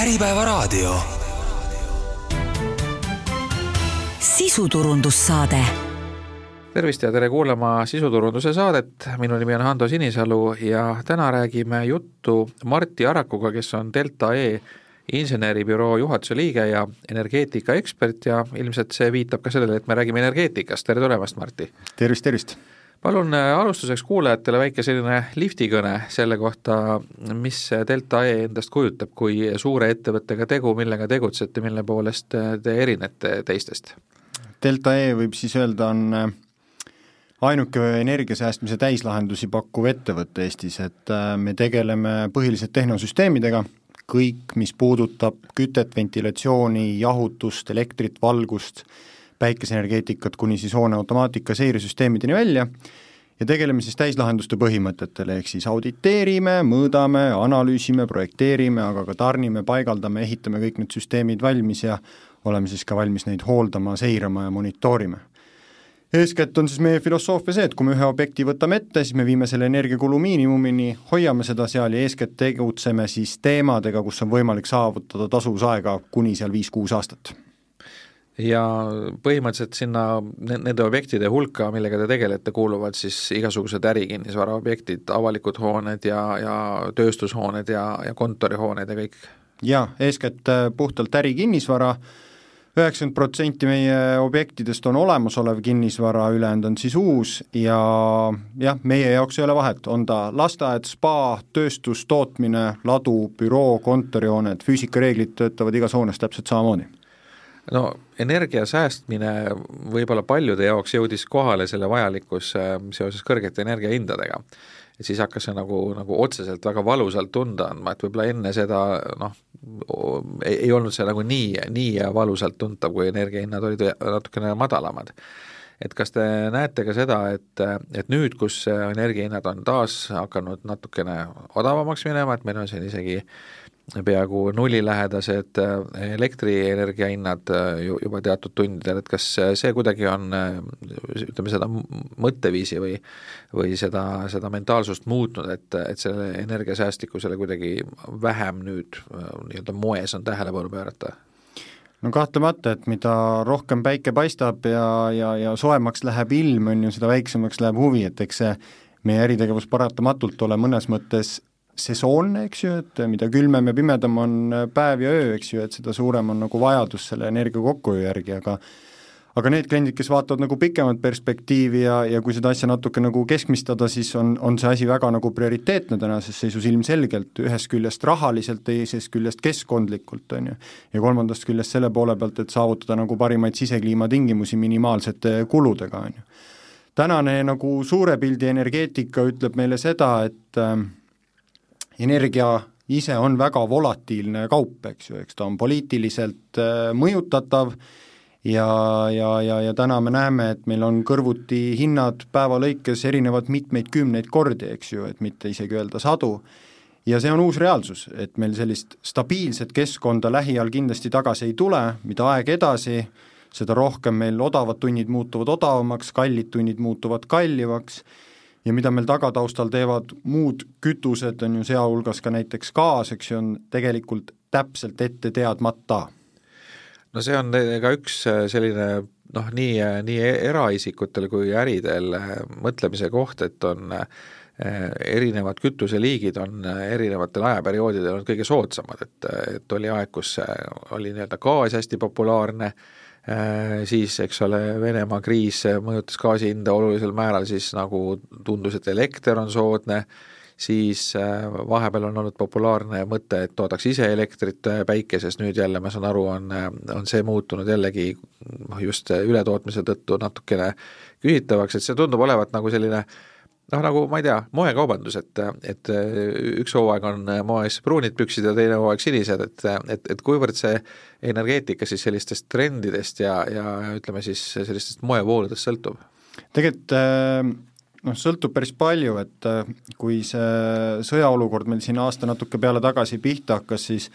Äripäevaraadio. sisuturundussaade tervist ja tere kuulama sisuturunduse saadet, minu nimi on Hando Sinisalu ja täna räägime juttu Martti Arakuga, kes on Delta E inseneribüroo juhatuse liige ja energeetikaekspert ja ilmselt see viitab ka sellele, et me räägime energeetikast, tere tulemast, Martti! tervist, tervist! Palun äh, alustuseks kuulajatele väike selline liftikõne selle kohta, mis Delta E endast kujutab, kui suure ettevõttega tegu, millega tegutsete, mille poolest äh, te erinete teistest? Delta E võib siis öelda, on äh, ainuke energia säästmise täislahendusi pakkuv ettevõte Eestis, et me tegeleme põhiliselt tehnosüsteemidega, kõik, mis puudutab kütet, ventilatsiooni, jahutust, elektrit, valgust, päikeseenergeetikat kuni siis hoone automaatika seiresüsteemideni välja ja tegeleme siis täislahenduste põhimõtetele, ehk siis auditeerime, mõõdame, analüüsime, projekteerime, aga ka tarnime, paigaldame, ehitame kõik need süsteemid valmis ja oleme siis ka valmis neid hooldama, seirama ja monitoorima. eeskätt on siis meie filosoofia see, et kui me ühe objekti võtame ette, siis me viime selle energiakulu miinimumini, hoiame seda seal ja eeskätt tegutseme siis teemadega, kus on võimalik saavutada tasuvusaega kuni seal viis-kuus aastat ja põhimõtteliselt sinna nende objektide hulka, millega te tegelete, kuuluvad siis igasugused ärikinnisvara objektid, avalikud hooned ja, ja tööstushooned ja, ja kontorihooned ja kõik? jaa, eeskätt äh, puhtalt ärikinnisvara, üheksakümmend protsenti meie objektidest on olemasolev kinnisvara, ülejäänud on siis uus ja jah, meie jaoks ei ole vahet, on ta lasteaed, spa, tööstus, tootmine, ladu, büroo, kontorihooned, füüsikareeglid töötavad igas hoones täpselt samamoodi no energia säästmine võib-olla paljude jaoks jõudis kohale selle vajalikkus äh, seoses kõrgete energiahindadega. et siis hakkas see nagu, nagu otseselt väga valusalt tunda andma, et võib-olla enne seda noh, ei, ei olnud see nagu nii, nii valusalt tuntav, kui energiahinnad olid natukene madalamad et kas te näete ka seda, et, et nüüd, kus energiahinnad on taas hakanud natukene odavamaks minema, et meil on siin isegi peaaegu nullilähedased äh, elektrienergia hinnad äh, juba teatud tundidel, et kas see kuidagi on äh, ütleme, seda mõtteviisi või või seda, seda mentaalsust muutnud, et, et selle energiasäästlikkusele kuidagi vähem nüüd nii-öelda moes on tähelepanu pöörata? no kahtlemata, et mida rohkem päike paistab ja, ja, ja soojemaks läheb ilm, on ju, seda väiksemaks läheb huvi, et eks see meie äritegevus paratamatult ole mõnes mõttes sesoonne, eks ju, et mida külmem ja pimedam on päev ja öö, eks ju, et seda suurem on nagu vajadus selle energia kokkuhoiu järgi, aga aga need kliendid, kes vaatavad nagu pikemat perspektiivi ja, ja kui seda asja natuke nagu keskmistada, siis on, on see asi väga nagu prioriteetne tänases seisus ilmselgelt, ühest küljest rahaliselt, teisest küljest keskkondlikult, on ju, ja kolmandast küljest selle poole pealt, et saavutada nagu parimaid sisekliima tingimusi minimaalsete kuludega, on ju. tänane nagu suure pildi energeetika ütleb meile seda, et äh, energia ise on väga volatiilne kaup, eks ju, eks ta on poliitiliselt äh, mõjutatav ja, ja, ja, ja täna me näeme, et meil on kõrvuti hinnad päeva lõikes erinevad mitmeid kümneid kordi, eks ju, et mitte isegi öelda sadu, ja see on uus reaalsus, et meil sellist stabiilset keskkonda lähiajal kindlasti tagasi ei tule, mida aeg edasi, seda rohkem meil odavad tunnid muutuvad odavamaks, kallid tunnid muutuvad kallimaks ja mida meil tagataustal teevad muud kütused, on ju sealhulgas ka näiteks gaas, eks ju, on tegelikult täpselt ette teadmata. no see on ka üks äh, selline noh, nii, äh, nii eraisikutel kui äridel äh, mõtlemise koht, et on erinevad kütuseliigid on erinevatel ajaperioodidel olnud kõige soodsamad, et, et oli aeg, kus oli nii-öelda gaas hästi populaarne, Äh, siis eks ole, Venemaa kriis mõjutas gaasi hinda olulisel määral, siis nagu tundus, et elekter on soodne, siis äh, vahepeal on olnud populaarne mõte, et toodaks ise elektrit äh, päikesest, nüüd jälle ma saan aru, on, on see muutunud jällegi noh, just ületootmise tõttu natukene küsitavaks, et see tundub olevat nagu selline äh, noh, nagu ma ei tea, moekaubandus, et, et üks hooaeg on moes pruunid püksid ja teine hooaeg sinised, et, et, et kuivõrd see energeetika siis sellistest trendidest ja, ja ütleme siis sellistest moevooludest sõltub? tegelikult äh, noh, sõltub päris palju, et äh, kui see sõjaolukord meil siin aasta natuke peale tagasi pihta hakkas, siis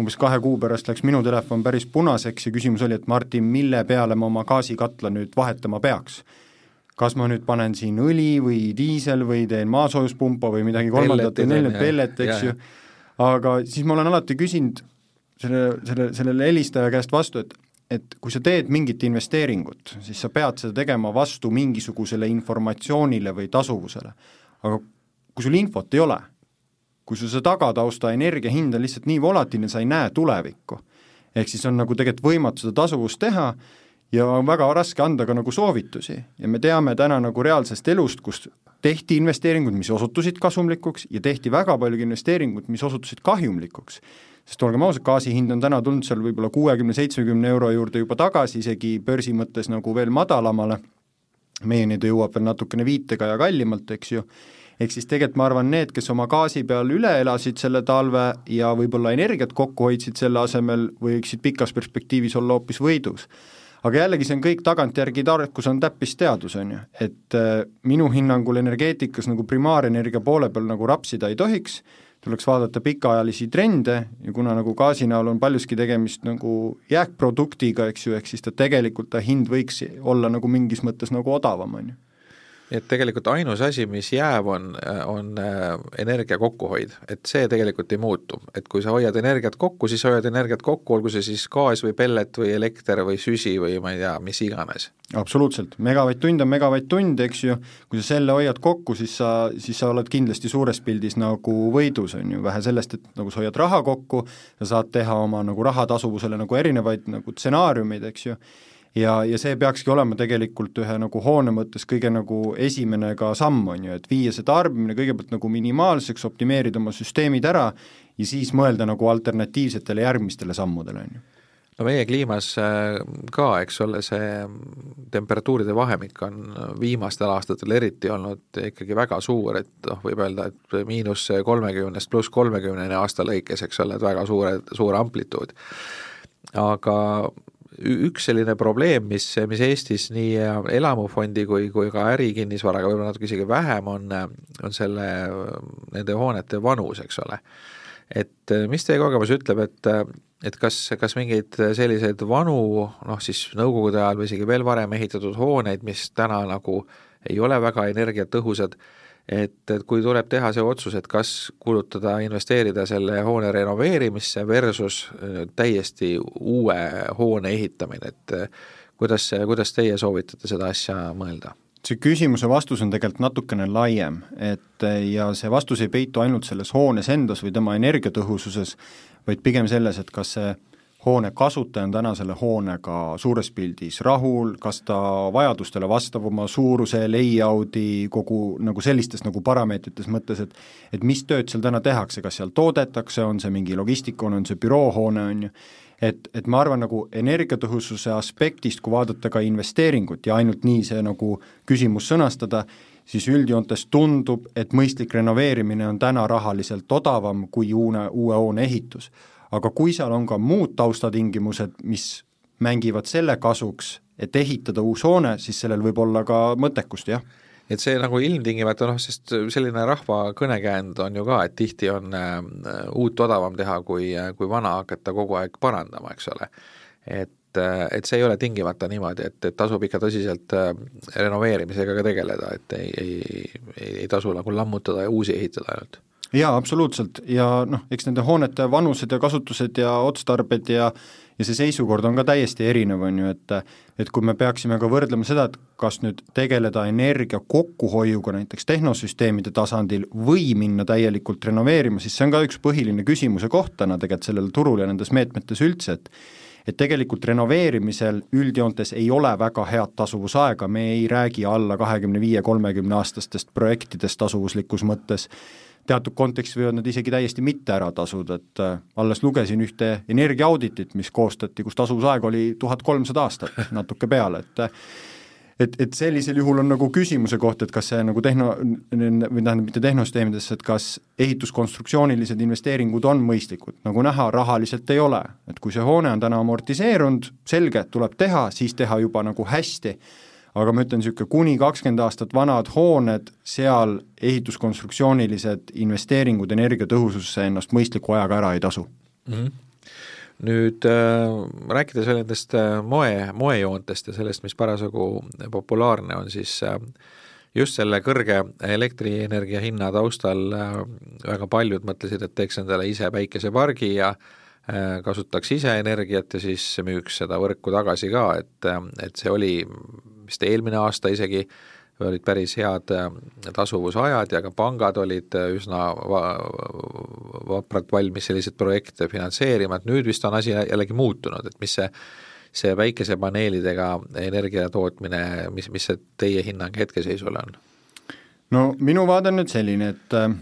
umbes kahe kuu pärast läks minu telefon päris punaseks ja küsimus oli, et Martin, mille peale ma oma gaasikatla nüüd vahetama peaks kas ma nüüd panen siin õli või diisel või teen maasoojuspumpa või midagi kolmandat või neljandat pellet, eks ju, aga siis ma olen alati küsinud selle, selle, sellele helistaja käest vastu, et et kui sa teed mingit investeeringut, siis sa pead seda tegema vastu mingisugusele informatsioonile või tasuvusele. aga kui sul infot ei ole, kui sul see tagatausta energia hind on lihtsalt nii volatiilne, sa ei näe tulevikku, ehk siis on nagu tegelikult võimatu seda tasuvust teha ja on väga raske anda ka nagu soovitusi. Ja me teame täna nagu reaalsest elust, kus tehti investeeringud, mis osutusid kasumlikuks ja tehti väga palju investeeringuid, mis osutusid kahjumlikuks. sest olgem ausad, gaasi hind on täna tulnud seal võib-olla kuuekümne, seitsmekümne euro juurde juba tagasi, isegi börsi mõttes nagu veel madalamale, meieni ta jõuab veel natukene viitega ja kallimalt, eks ju, ehk siis tegelikult ma arvan, need, kes oma gaasi peal üle elasid selle talve ja võib-olla energiat kokku hoidsid selle asemel, võiksid pikas perspektiivis olla hoopis võidus aga jällegi, see on kõik tagantjärgi tarkus on täppisteadus, on ju, et äh, minu hinnangul energeetikas nagu primaarenergia poole peal nagu rapsida ei tohiks, tuleks vaadata pikaajalisi trende ja kuna nagu gaasi näol on paljuski tegemist nagu jääkproduktiga, eks ju, ehk siis ta tegelikult, ta hind võiks olla nagu mingis mõttes nagu odavam, on ju et tegelikult ainus asi, mis jääb, on, on äh, energia kokkuhoid, et see tegelikult ei muutu, et kui sa hoiad energiat kokku, siis hoiad energiat kokku, olgu see siis gaas või pellet või elekter või süsi või ma ei tea, mis iganes. absoluutselt, megavatt-tund on megavatt-tund, eks ju, kui sa selle hoiad kokku, siis sa, siis sa oled kindlasti suures pildis nagu võidus, on ju, vähe sellest, et nagu sa hoiad raha kokku, sa saad teha oma nagu rahatasuvusele nagu erinevaid nagu stsenaariumeid, eks ju ja, ja see peakski olema tegelikult ühe nagu hoone mõttes kõige nagu esimene ka samm, on ju, et viia see tarbimine kõigepealt nagu minimaalseks, optimeerida oma süsteemid ära ja siis mõelda nagu alternatiivsetele järgmistele sammudele, on ju no meie kliimas äh, ka, eks ole, see temperatuuride vahemik on viimastel aastatel eriti olnud ikkagi väga suur, et noh, võib öelda, et miinus kolmekümnest pluss kolmekümneni aasta lõikes, eks ole, et väga suure, suur amplituud. aga üks selline probleem, mis, mis Eestis nii elamufondi kui, kui ka ärikinnisvaraga võib-olla natuke isegi vähem on, on selle, nende hoonete vanus, eks ole. et mis teie kogemus ütleb, et, et kas, kas mingeid selliseid vanu, noh siis nõukogude ajal või isegi veel varem ehitatud hooneid, mis täna nagu ei ole väga energiatõhusad, et, et kui tuleb teha see otsus, et kas kulutada, investeerida selle hoone renoveerimisse versus äh, täiesti uue hoone ehitamine, et äh, kuidas, kuidas teie soovitate seda asja mõelda? see küsimuse vastus on tegelikult natukene laiem, et äh, ja see vastus ei peitu ainult selles hoones endas või tema energiatõhususes, vaid pigem selles, et kas see hoone kasutaja on täna selle hoonega suures pildis rahul, kas ta vajadustele vastab oma suuruse, layout'i, kogu nagu sellistes nagu parameetrites mõttes, et et mis tööd seal täna tehakse, kas seal toodetakse, on see mingi logistikhoone, on see büroohoone, on ju, et, et ma arvan, nagu energiatõhususe aspektist, kui vaadata ka investeeringut ja ainult nii see nagu küsimus sõnastada, siis üldjoontes tundub, et mõistlik renoveerimine on täna rahaliselt odavam kui uune, uue hoone ehitus aga kui seal on ka muud taustatingimused, mis mängivad selle kasuks, et ehitada uus hoone, siis sellel võib olla ka mõttekust, jah et see nagu ilmtingimata noh, sest selline rahva kõnekäänd on ju ka, et tihti on äh, uut odavam teha, kui, kui vana hakata kogu aeg parandama, eks ole. et äh, et see ei ole tingimata niimoodi, et, et tasub ikka tõsiselt äh, renoveerimisega ka tegeleda, et ei, ei, ei, ei tasu nagu lammutada ja uusi ehitada ainult jaa, absoluutselt, ja noh, eks nende hoonete vanused ja kasutused ja otstarbed ja ja see seisukord on ka täiesti erinev, on ju, et et kui me peaksime ka võrdlema seda, et kas nüüd tegeleda energia kokkuhoiuga näiteks tehnosüsteemide tasandil või minna täielikult renoveerima, siis see on ka üks põhiline küsimuse koht täna tegelikult sellel turul ja nendes meetmetes üldse, et et tegelikult renoveerimisel üldjoontes ei ole väga head tasuvusaega, me ei räägi alla kahekümne viie, kolmekümne aastastest projektidest tasuvuslikus mõttes, teatud kontekstis võivad nad isegi täiesti mitte ära tasuda, et äh, alles lugesin ühte energiaauditit, mis koostati, kus tasuvusaeg oli tuhat kolmsada aastat, natuke peale, et et, et sellisel juhul on nagu küsimuse koht, et kas see nagu tehno, või tähendab, mitte tehnosüsteemidesse, et kas ehituskonstruktsioonilised investeeringud on mõistlikud, nagu näha, rahaliselt ei ole. et kui see hoone on täna amortiseerunud, selge, tuleb teha, siis teha juba nagu hästi aga ma ütlen, niisugune kuni kakskümmend aastat vanad hooned, seal ehituskonstruktsioonilised investeeringud energiatõhususse ennast mõistliku ajaga ära ei tasu mm. -hmm nüüd äh, rääkides veel nendest äh, moe, moejoontest ja sellest, mis parasjagu populaarne on, siis äh, just selle kõrge elektrienergia hinna taustal äh, väga paljud mõtlesid, et teeks endale ise päikesepargi ja kasutaks ise energiat ja siis müüks seda võrku tagasi ka, et, et see oli vist eelmine aasta isegi, olid päris head tasuvusajad ja ka pangad olid üsna va-, vapralt valmis selliseid projekte finantseerima, et nüüd vist on asi jällegi muutunud, et mis see see päikesepaneelidega energia tootmine, mis, mis see teie hinnang hetkeseisule on? no minu vaade on nüüd selline, et äh,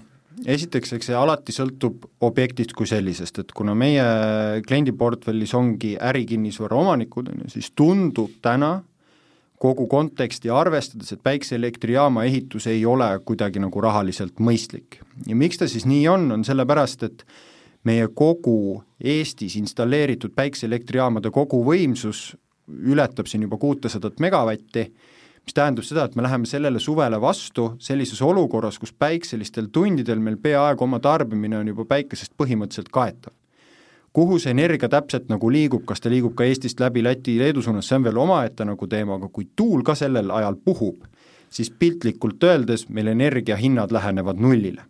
esiteks, eks see alati sõltub objektist kui sellisest, et kuna meie kliendiportfellis ongi ärikinnisvara omanikud, on ju, siis tundub täna kogu konteksti arvestades, et päikseelektrijaama ehitus ei ole kuidagi nagu rahaliselt mõistlik. ja miks ta siis nii on, on sellepärast, et meie kogu Eestis installeeritud päikseelektrijaamade koguvõimsus ületab siin juba kuutesadat megavatti, mis tähendab seda, et me läheme sellele suvele vastu sellises olukorras, kus päikselistel tundidel meil peaaegu oma tarbimine on juba päikesest põhimõtteliselt kaetav. Kuhu see energia täpselt nagu liigub, kas ta liigub ka Eestist läbi Läti, Leedu suunas, see on veel omaette nagu teema, aga kui tuul ka sellel ajal puhub, siis piltlikult öeldes meil energiahinnad lähenevad nullile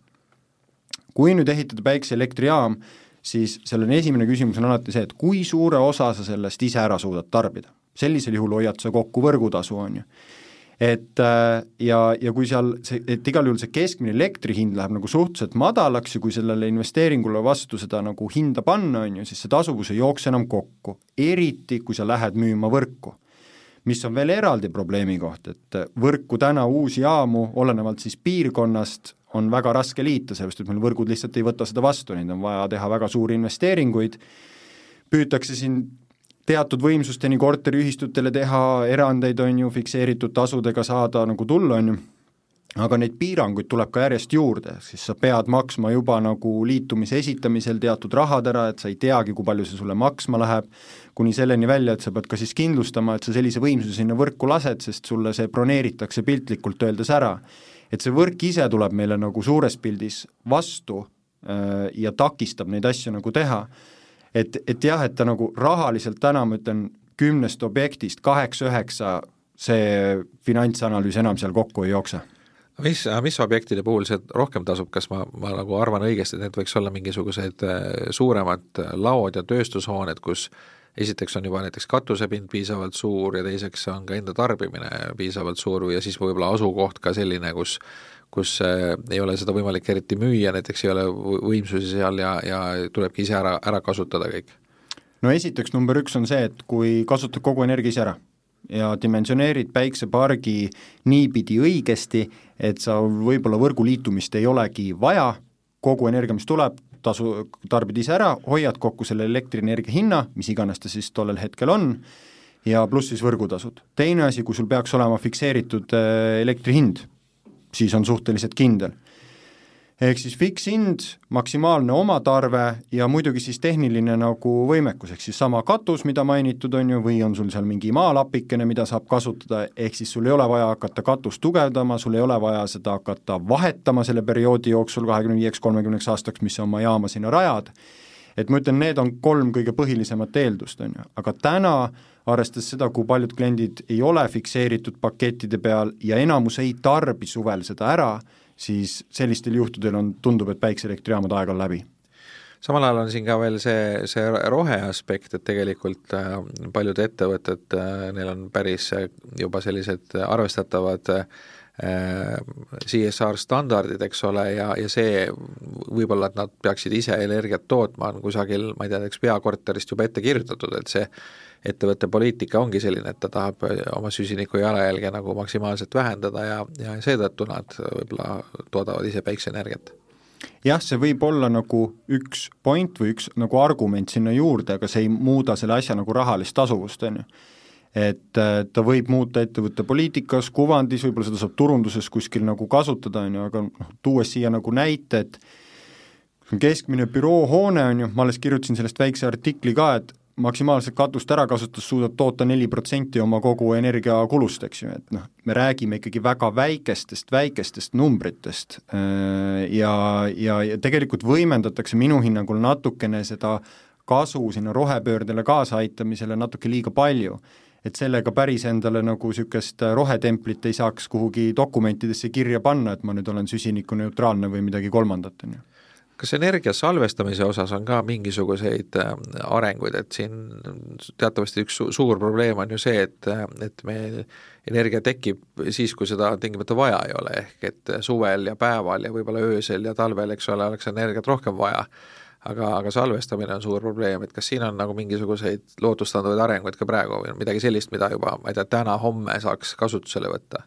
kui nüüd ehitada päikseelektrijaam, siis sellele esimene küsimus on alati see, et kui suure osa sa sellest ise ära suudad tarbida. sellisel juhul hoiad sa kokku võrgutasu, on ju. Et äh, ja, ja kui seal see, et igal juhul see keskmine elektri hind läheb nagu suhteliselt madalaks ja kui sellele investeeringule vastu seda nagu hinda panna, on ju, siis see tasuvus ei jookse enam kokku, eriti kui sa lähed müüma võrku. Mis on veel eraldi probleemi koht, et võrku täna uusi jaamu, olenevalt siis piirkonnast, on väga raske liita, sellepärast et meil võrgud lihtsalt ei võta seda vastu, neid on vaja teha väga suuri investeeringuid, püütakse siin teatud võimsusteni korteriühistutele teha erandeid, on ju, fikseeritud tasudega saada nagu tulla, on ju, aga neid piiranguid tuleb ka järjest juurde, siis sa pead maksma juba nagu liitumise esitamisel teatud rahad ära, et sa ei teagi, kui palju see sulle maksma läheb, kuni selleni välja, et sa pead ka siis kindlustama, et sa sellise võimsuse sinna võrku lased, sest sulle see broneeritakse piltlikult öeldes ära et see võrk ise tuleb meile nagu suures pildis vastu äh, ja takistab neid asju nagu teha. Et, et jah, et ta nagu rahaliselt täna ma ütlen, kümnest objektist kaheksa-üheksa see finantsanalüüs enam seal kokku ei jookse. Mis, mis objektide puhul see rohkem tasub, kas ma, ma nagu arvan õigesti, et need võiks olla mingisugused äh, suuremad laod ja tööstushooned, kus esiteks on juba näiteks katusepind piisavalt suur ja teiseks on ka enda tarbimine piisavalt suur ja siis võib-olla asukoht ka selline, kus kus äh, ei ole seda võimalik eriti müüa, näiteks ei ole võimsusi seal ja, ja tulebki ise ära, ära kasutada kõik? no esiteks number üks on see, et kui kasutad kogu energia ise ära ja dimensioneerid päiksepargi niipidi õigesti, et sa võib-olla võrgu liitumist ei olegi vaja, kogu energia, mis tuleb, tasu, tarbid ise ära, hoiad kokku selle elektrienergia hinna, mis iganes ta siis tollel hetkel on, ja pluss siis võrgutasud. teine asi, kui sul peaks olema fikseeritud äh, elektri hind, siis on suhteliselt kindel. Ehk siis fikshind, maksimaalne omatarve ja muidugi siis tehniline nagu võimekus, ehk siis sama katus, mida mainitud on ju, või on sul seal mingi maalapikene, mida saab kasutada, ehk siis sul ei ole vaja hakata katust tugevdama, sul ei ole vaja seda hakata vahetama selle perioodi jooksul kahekümne viieks, kolmekümneks aastaks, mis sa oma jaama sinna rajad, et ma ütlen, need on kolm kõige põhilisemat eeldust, on ju, aga täna arvestades seda, kui paljud kliendid ei ole fikseeritud pakettide peal ja enamus ei tarbi suvel seda ära, siis sellistel juhtudel on, tundub, et päikseelektrijaamade aeg on läbi. Samal ajal on siin ka veel see, see roheaspekt, et tegelikult äh, paljud ettevõtted, äh, neil on päris äh, juba sellised arvestatavad CSR standardid, eks ole, ja, ja see võib-olla, et nad peaksid ise energiat tootma, on kusagil, ma ei tea, näiteks peakorterist juba ette kirjutatud, et see ettevõtte poliitika ongi selline, et ta tahab oma süsiniku jalajälge nagu maksimaalselt vähendada ja, ja seetõttu nad võib-olla toodavad ise päikseenergiat jah, see võib olla nagu üks point või üks nagu argument sinna juurde, aga see ei muuda selle asja nagu rahalist tasuvust, on ju. Et äh, ta võib muuta ettevõtte poliitikas, kuvandis, võib-olla seda saab turunduses kuskil nagu kasutada, on ju, aga noh, tuues siia nagu näite, et keskmine büroohoone on ju, ma alles kirjutasin sellest väikse artikli ka, et maksimaalset katust ära kasutades suudad toota neli protsenti oma kogu energiakulust, eks ju, et noh, me räägime ikkagi väga väikestest, väikestest numbritest äh, ja, ja, ja tegelikult võimendatakse minu hinnangul natukene seda kasu sinna rohepöördele kaasaaitamisele natuke liiga palju. Et sellega päris endale nagu niisugust rohetemplit ei saaks kuhugi dokumentidesse kirja panna, et ma nüüd olen süsinikuneutraalne või midagi kolmandat, on ju. Kas energia salvestamise osas on ka mingisuguseid äh, arenguid, et siin teatavasti üks su suur probleem on ju see, et, et meil energia tekib siis, kui seda tingimata vaja ei ole, ehk et suvel ja päeval ja võib-olla öösel ja talvel, eks ole, oleks energiat rohkem vaja aga, aga salvestamine on suur probleem, et kas siin on nagu mingisuguseid lootustandvaid arenguid ka praegu või midagi sellist, mida juba, ma ei tea, täna-homme saaks kasutusele võtta?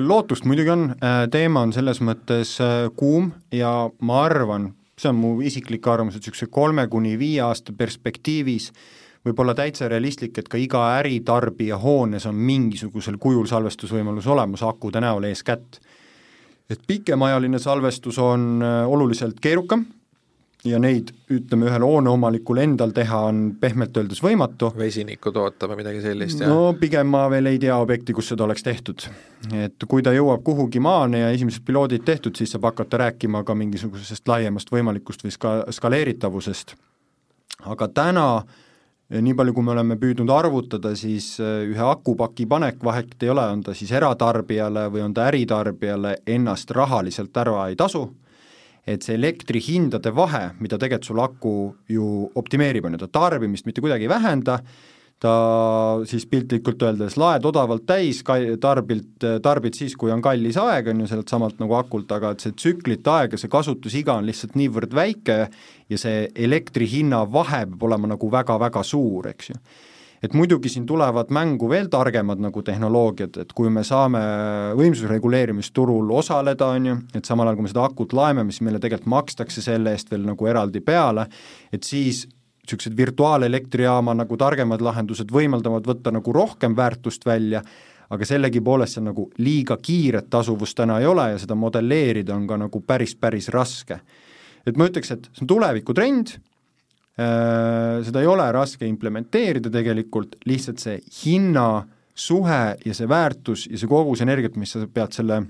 Lootust muidugi on, teema on selles mõttes kuum ja ma arvan, see on mu isiklik arvamus, et niisuguse kolme kuni viie aasta perspektiivis võib olla täitsa realistlik, et ka iga äritarbija hoones on mingisugusel kujul salvestusvõimalus olemas akude näol eeskätt. et pikemaajaline salvestus on oluliselt keerukam, ja neid, ütleme, ühel hooneomanikul endal teha on pehmelt öeldes võimatu. vesinikku toota või midagi sellist, jah? no pigem ma veel ei tea objekti, kus seda oleks tehtud. et kui ta jõuab kuhugi maani ja esimesed piloodid tehtud, siis saab hakata rääkima ka mingisugusest laiemast võimalikust või ska-, skaleeritavusest. aga täna nii palju, kui me oleme püüdnud arvutada, siis äh, ühe akupaki panek, vahet ei ole, on ta siis eratarbijale või on ta äritarbijale, ennast rahaliselt ära ei tasu et see elektrihindade vahe, mida tegelikult sul aku ju optimeerib, on ju, ta tarbimist mitte kuidagi ei vähenda, ta siis piltlikult öeldes laed odavalt täis, tarbilt, tarbid siis, kui on kallis aeg, on ju, sellelt samalt nagu akult, aga et see tsüklite aeg ja see kasutusiga on lihtsalt niivõrd väike ja see elektri hinna vahe peab olema nagu väga-väga suur, eks ju et muidugi siin tulevad mängu veel targemad nagu tehnoloogiad, et kui me saame võimsusreguleerimisturul osaleda, on ju, et samal ajal, kui me seda akut laeme, mis meile tegelikult makstakse selle eest veel nagu eraldi peale, et siis niisugused virtuaalelektrijaama nagu targemad lahendused võimaldavad võtta nagu rohkem väärtust välja, aga sellegipoolest see nagu liiga kiiret tasuvust täna ei ole ja seda modelleerida on ka nagu päris, päris raske. et ma ütleks, et see on tulevikutrend, seda ei ole raske implementeerida tegelikult, lihtsalt see hinnasuhe ja see väärtus ja see kogus energiat, mis sa pead selle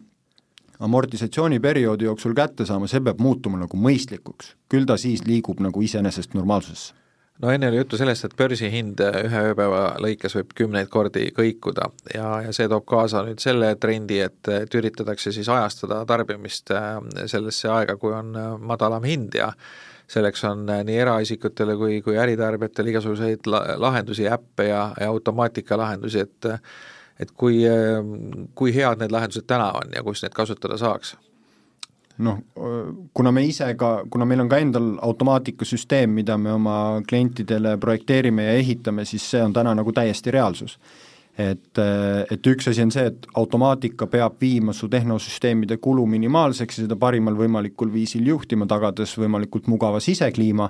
amortisatsiooniperioodi jooksul kätte saama, see peab muutuma nagu mõistlikuks. küll ta siis liigub nagu iseenesest normaalsusesse no enne oli juttu sellest, et börsihind ühe ööpäeva lõikes võib kümneid kordi kõikuda ja, ja see toob kaasa nüüd selle trendi, et, et üritatakse siis ajastada tarbimist äh, sellesse aega, kui on äh, madalam hind ja selleks on äh, nii eraisikutele kui, kui äritarbijatele igasuguseid la lahendusi, äppe ja, ja automaatikalahendusi, et et kui, äh, kui head need lahendused täna on ja kus neid kasutada saaks? noh, kuna me ise ka, kuna meil on ka endal automaatikasüsteem, mida me oma klientidele projekteerime ja ehitame, siis see on täna nagu täiesti reaalsus et, et üks asi on see, et automaatika peab viima su tehnosüsteemide kulu minimaalseks ja seda parimal võimalikul viisil juhtima, tagades võimalikult mugava sisekliima,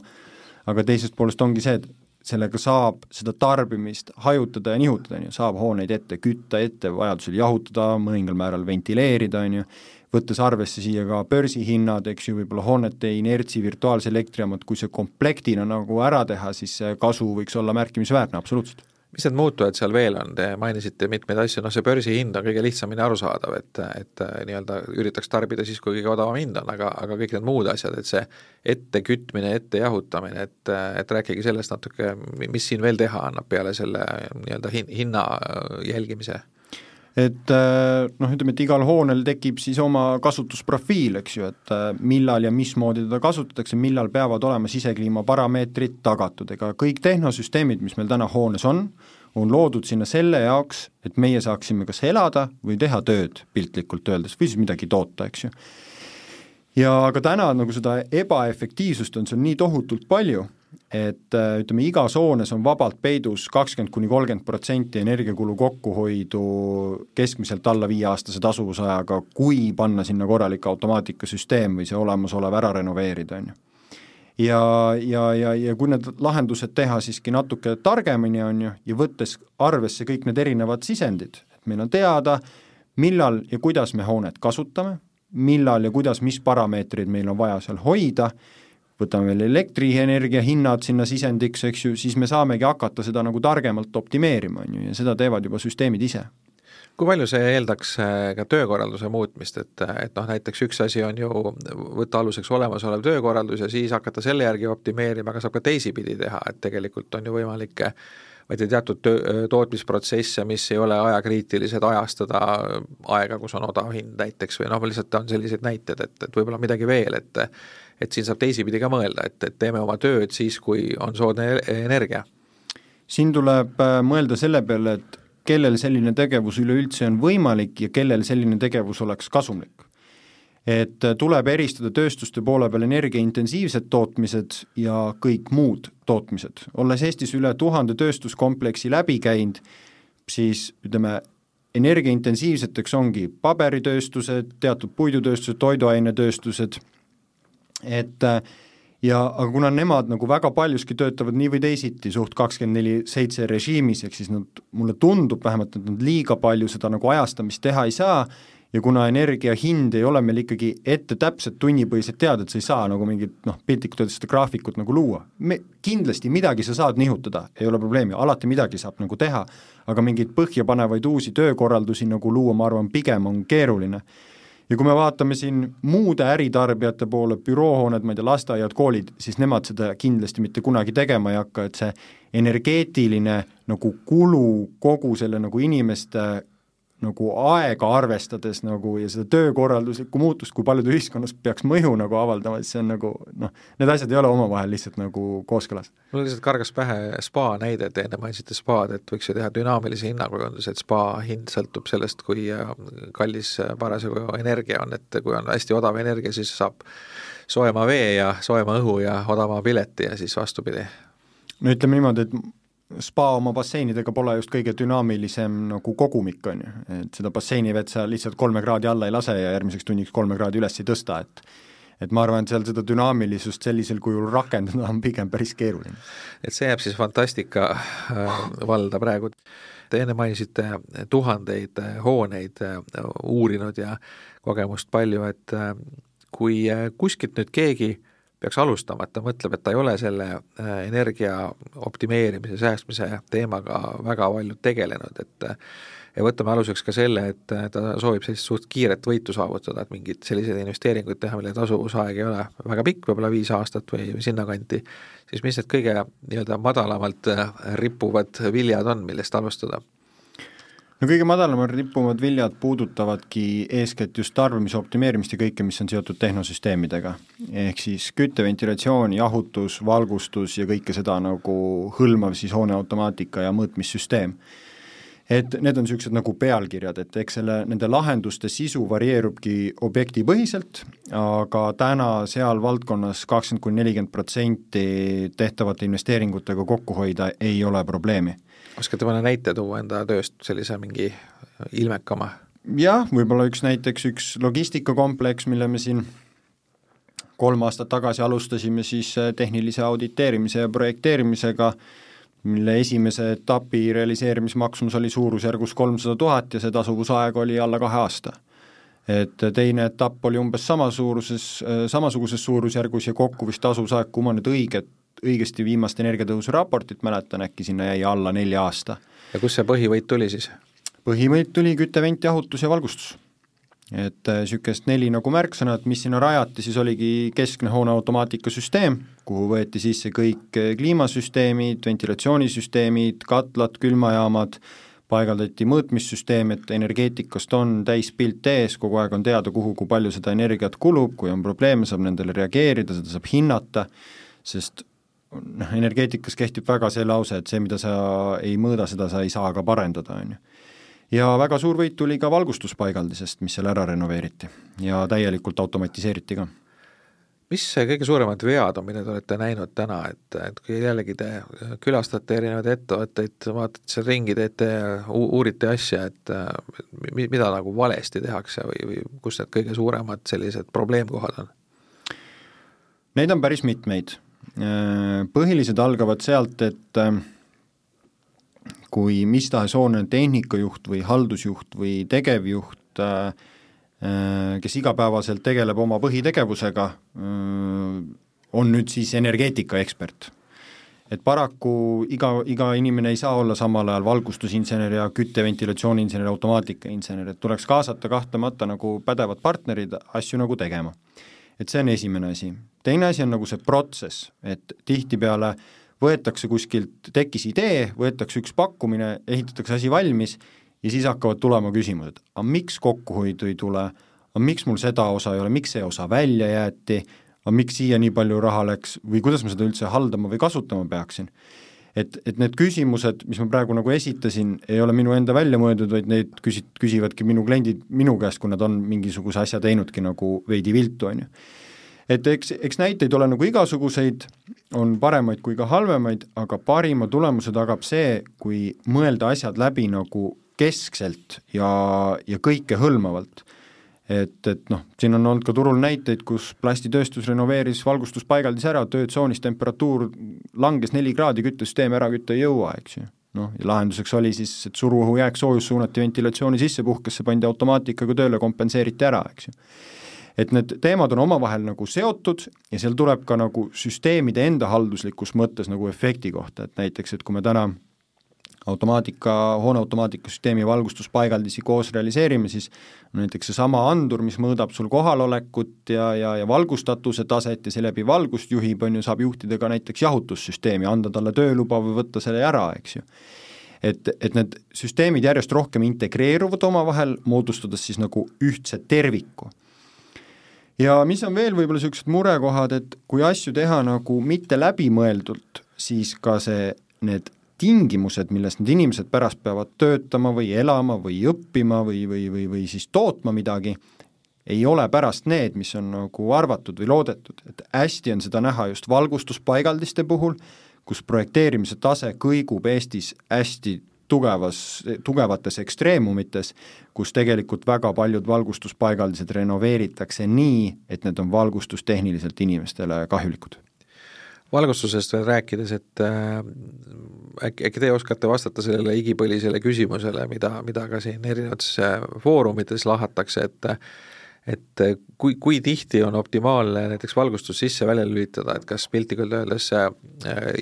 aga teisest poolest ongi see, et sellega saab seda tarbimist hajutada ja nihutada, on ju, saab hooneid ette kütta, ette vajadusel jahutada, mõningal määral ventileerida, on ju, võttes arvesse siia ka börsihinnad, eks ju, võib-olla hoonete inertsi, virtuaalse elektrijaamad, kui see komplektina nagu ära teha, siis see kasu võiks olla märkimisväärne, absoluutselt mis need muutujad seal veel on, te mainisite mitmeid asju, noh see börsihind on kõige lihtsamini arusaadav, et, et äh, nii-öelda üritaks tarbida siis, kui kõige odavam hind on, aga, aga kõik need muud asjad, et see ettekütmine, ette jahutamine, et, et rääkige sellest natuke, mis siin veel teha annab peale selle nii-öelda hin-, hinna jälgimise et äh, noh, ütleme, et igal hoonel tekib siis oma kasutusprofiil, eks ju, et äh, millal ja mismoodi teda kasutatakse, millal peavad olema sisekliima parameetrid tagatud, ega kõik tehnosüsteemid, mis meil täna hoones on, on loodud sinna selle jaoks, et meie saaksime kas elada või teha tööd, piltlikult öeldes, või siis midagi toota, eks ju. ja aga täna nagu seda ebaefektiivsust on seal nii tohutult palju et äh, ütleme, igas hoones on vabalt peidus kakskümmend kuni kolmkümmend protsenti energiakulu kokkuhoidu keskmiselt alla viieaastase tasuvusajaga, kui panna sinna korralik automaatikasüsteem või see olemasolev ära renoveerida, on ju. ja, ja, ja, ja kui need lahendused teha siiski natuke targemini, on ju, ja võttes arvesse kõik need erinevad sisendid, et meil on teada, millal ja kuidas me hoonet kasutame, millal ja kuidas, mis parameetrid meil on vaja seal hoida, võtame veel elektrienergia hinnad sinna sisendiks, eks ju, siis me saamegi hakata seda nagu targemalt optimeerima, on ju, ja seda teevad juba süsteemid ise. Kui palju see eeldaks äh, ka töökorralduse muutmist, et, et noh, näiteks üks asi on ju võtta aluseks olemasolev töökorraldus ja siis hakata selle järgi optimeerima, aga saab ka teisipidi teha, et tegelikult on ju võimalik ma ei tea, teatud töö, tootmisprotsesse, mis ei ole ajakriitilised, ajastada aega, kus on odav hind näiteks või noh, lihtsalt on sellised näited, et, et võib-olla midagi veel, et et siin saab teisipidi ka mõelda, et, et teeme oma tööd siis, kui on soodne energia. siin tuleb äh, mõelda selle peale, et kellel selline tegevus üleüldse on võimalik ja kellel selline tegevus oleks kasumlik et tuleb eristada tööstuste poole peal energiaintensiivsed tootmised ja kõik muud tootmised. olles Eestis üle tuhande tööstuskompleksi läbi käinud, siis ütleme, energiaintensiivseteks ongi paberitööstused, teatud puidutööstused, toiduainetööstused, et ja aga kuna nemad nagu väga paljuski töötavad nii või teisiti suht kakskümmend neli seitse režiimis, ehk siis nad, mulle tundub vähemalt, et nad liiga palju seda nagu ajastamist teha ei saa ja kuna energia hind ei ole meil ikkagi ette täpselt tunnipõhiselt teada, et sa ei saa nagu mingit noh, piltlikult öeldes seda graafikut nagu luua, me, kindlasti midagi sa saad nihutada, ei ole probleemi, alati midagi saab nagu teha, aga mingeid põhjapanevaid uusi töökorraldusi nagu luua, ma arvan, pigem on keeruline. ja kui me vaatame siin muude äritarbijate poole, büroohooned, ma ei tea, lasteaiad, koolid, siis nemad seda kindlasti mitte kunagi tegema ei hakka, et see energeetiline nagu kulu kogu selle nagu inimeste nagu aega arvestades nagu ja seda töökorralduslikku muutust, kui palju ta ühiskonnas peaks mõju nagu avaldama, siis see on nagu noh, need asjad ei ole omavahel lihtsalt nagu kooskõlas. mul lihtsalt kargas pähe spa näide, et enne mainisite spaad, et võiks ju teha dünaamilise hinnakujunduse, et spa hind sõltub sellest, kui äh, kallis äh, parasjagu energia on, et kui on hästi odav energia, siis saab soojema vee ja soojema õhu ja odavama pileti ja siis vastupidi. no ütleme niimoodi, et spa oma basseinidega pole just kõige dünaamilisem nagu kogumik, on ju, et seda basseinivett sa lihtsalt kolme kraadi alla ei lase ja järgmiseks tunniks kolme kraadi üles ei tõsta, et et ma arvan, et seal seda dünaamilisust sellisel kujul rakendada on pigem päris keeruline. et see jääb siis fantastika äh, valda praegu. Te enne mainisite tuhandeid äh, hooneid äh, uurinud ja kogemust palju, et kui kuskilt nüüd keegi peaks alustama, et ta mõtleb, et ta ei ole selle äh, energia optimeerimise, säästmise teemaga väga palju tegelenud, et äh, ja võtame aluseks ka selle, et äh, ta soovib sellist suht kiiret võitu saavutada, et mingeid selliseid investeeringuid teha, mille tasuvusaeg ei ole väga pikk, võib-olla viis aastat või sinnakanti, siis mis need kõige nii-öelda madalamalt rippuvad viljad on, millest alustada? No kõige madalamad rippuvad viljad puudutavadki eeskätt just tarbimise optimeerimist ja kõike, mis on seotud tehnosüsteemidega. ehk siis küte, ventilatsioon, jahutus, valgustus ja kõike seda nagu hõlmav siis hooneautomaatika ja mõõtmissüsteem. et need on niisugused nagu pealkirjad, et eks selle, nende lahenduste sisu varieerubki objektipõhiselt, aga täna seal valdkonnas kakskümmend kuni nelikümmend protsenti tehtavate investeeringutega kokku hoida ei ole probleemi oskate mõne näite tuua enda tööst, sellise mingi ilmekama? jah, võib-olla üks näiteks üks logistikakompleks, mille me siin kolm aastat tagasi alustasime siis äh, tehnilise auditeerimise ja projekteerimisega, mille esimese etapi realiseerimismaksumus oli suurusjärgus kolmsada tuhat ja see tasuvusaeg oli alla kahe aasta. et teine etapp oli umbes sama suuruses, äh, samasuguses suurusjärgus ja kokku vist tasuvusaeg, kui ma nüüd õiget õigesti viimast energiatõusu raportit mäletan, äkki sinna jäi alla nelja aasta. ja kust see põhivõit tuli siis? põhivõit tuli küte, vent, jahutus ja valgustus. et niisugust äh, neli nagu märksõnad, mis sinna rajati, siis oligi keskne hoone automaatikasüsteem, kuhu võeti sisse kõik äh, kliimasüsteemid, ventilatsioonisüsteemid, katlad, külmajaamad, paigaldati mõõtmissüsteem, et energeetikast on täispilt ees, kogu aeg on teada, kuhu, kui palju seda energiat kulub, kui on probleeme, saab nendele reageerida, seda saab hinnata, sest noh, energeetikas kehtib väga see lause, et see, mida sa ei mõõda, seda sa ei saa ka parendada, on ju. ja väga suur võit tuli ka valgustuspaigaldisest, mis seal ära renoveeriti ja täielikult automatiseeriti ka mis kõige suuremad vead on, mida te olete näinud täna, et, et kui jällegi te külastate erinevaid ettevõtteid, vaatate seal ringi, teete, uurite asja, et mida nagu valesti tehakse või, või kus need kõige suuremad sellised probleemkohad on? Neid on päris mitmeid põhilised algavad sealt, et äh, kui mis tahes hoone tehnikajuht või haldusjuht või tegevjuht, äh, kes igapäevaselt tegeleb oma põhitegevusega, on nüüd siis energeetikaekspert. et paraku iga, iga inimene ei saa olla samal ajal valgustusinsener ja kütte-ventilatsiooniinsener, automaatikainsener, et tuleks kaasata kahtlemata nagu pädevad partnerid asju nagu tegema et see on esimene asi. teine asi on nagu see protsess, et tihtipeale võetakse kuskilt, tekkis idee, võetakse üks pakkumine, ehitatakse asi valmis ja siis hakkavad tulema küsimused, aga miks kokkuhoidu ei tule, aga miks mul seda osa ei ole, miks see osa välja jäeti, aga miks siia nii palju raha läks? Või kuidas ma seda üldse haldama või kasutama peaksin et, et need küsimused, mis ma praegu nagu esitasin, ei ole minu enda välja mõeldud, vaid neid küsi-, küsivadki minu kliendid minu käest, kui nad on mingisuguse asja teinudki nagu veidi viltu, on ju. et eks, eks näiteid ole nagu igasuguseid, on paremaid kui ka halvemaid, aga parima tulemuse tagab see, kui mõelda asjad läbi nagu keskselt ja, ja kõikehõlmavalt et, et noh, siin on olnud ka turul näiteid, kus plastitööstus renoveeris valgustuspaigaldis ära, töötsoonis temperatuur langes neli kraadi, küttesüsteemi ära kütta ei jõua, eks ju. noh, ja lahenduseks oli siis, et suruõhu jääksoojus suunati ventilatsiooni sisse, puhkesse pandi automaatikaga tööle, kompenseeriti ära, eks ju. et need teemad on omavahel nagu seotud ja seal tuleb ka nagu süsteemide enda halduslikus mõttes nagu efekti kohta, et näiteks, et kui me täna automaatika, hooneautomaatikasüsteemi valgustuspaigaldisi koos realiseerime, siis näiteks seesama andur, mis mõõdab sul kohalolekut ja, ja, ja valgustatuse taset ja seeläbi valgust juhib, on ju, saab juhtida ka näiteks jahutussüsteemi, anda talle tööluba või võtta selle ära, eks ju. et, et need süsteemid järjest rohkem integreeruvad omavahel, moodustades siis nagu ühtse terviku ja mis on veel võib-olla niisugused murekohad, et kui asju teha nagu mitte läbimõeldult, siis ka see, need tingimused, milles need inimesed pärast peavad töötama või elama või õppima või, või, või, või siis tootma midagi, ei ole pärast need, mis on nagu arvatud või loodetud, et hästi on seda näha just valgustuspaigaldiste puhul, kus projekteerimise tase kõigub Eestis hästi tugevas, tugevates ekstreemumites, kus tegelikult väga paljud valgustuspaigaldised renoveeritakse nii, et need on valgustustehniliselt inimestele kahjulikud valgustusest veel rääkides, et äh, äkki, äkki teie oskate vastata sellele igipõlisele küsimusele, mida, mida ka siin erinevates äh, foorumites lahatakse, et et kui, kui tihti on optimaalne näiteks valgustus sisse-välja lülitada, et kas piltlikult öeldes äh,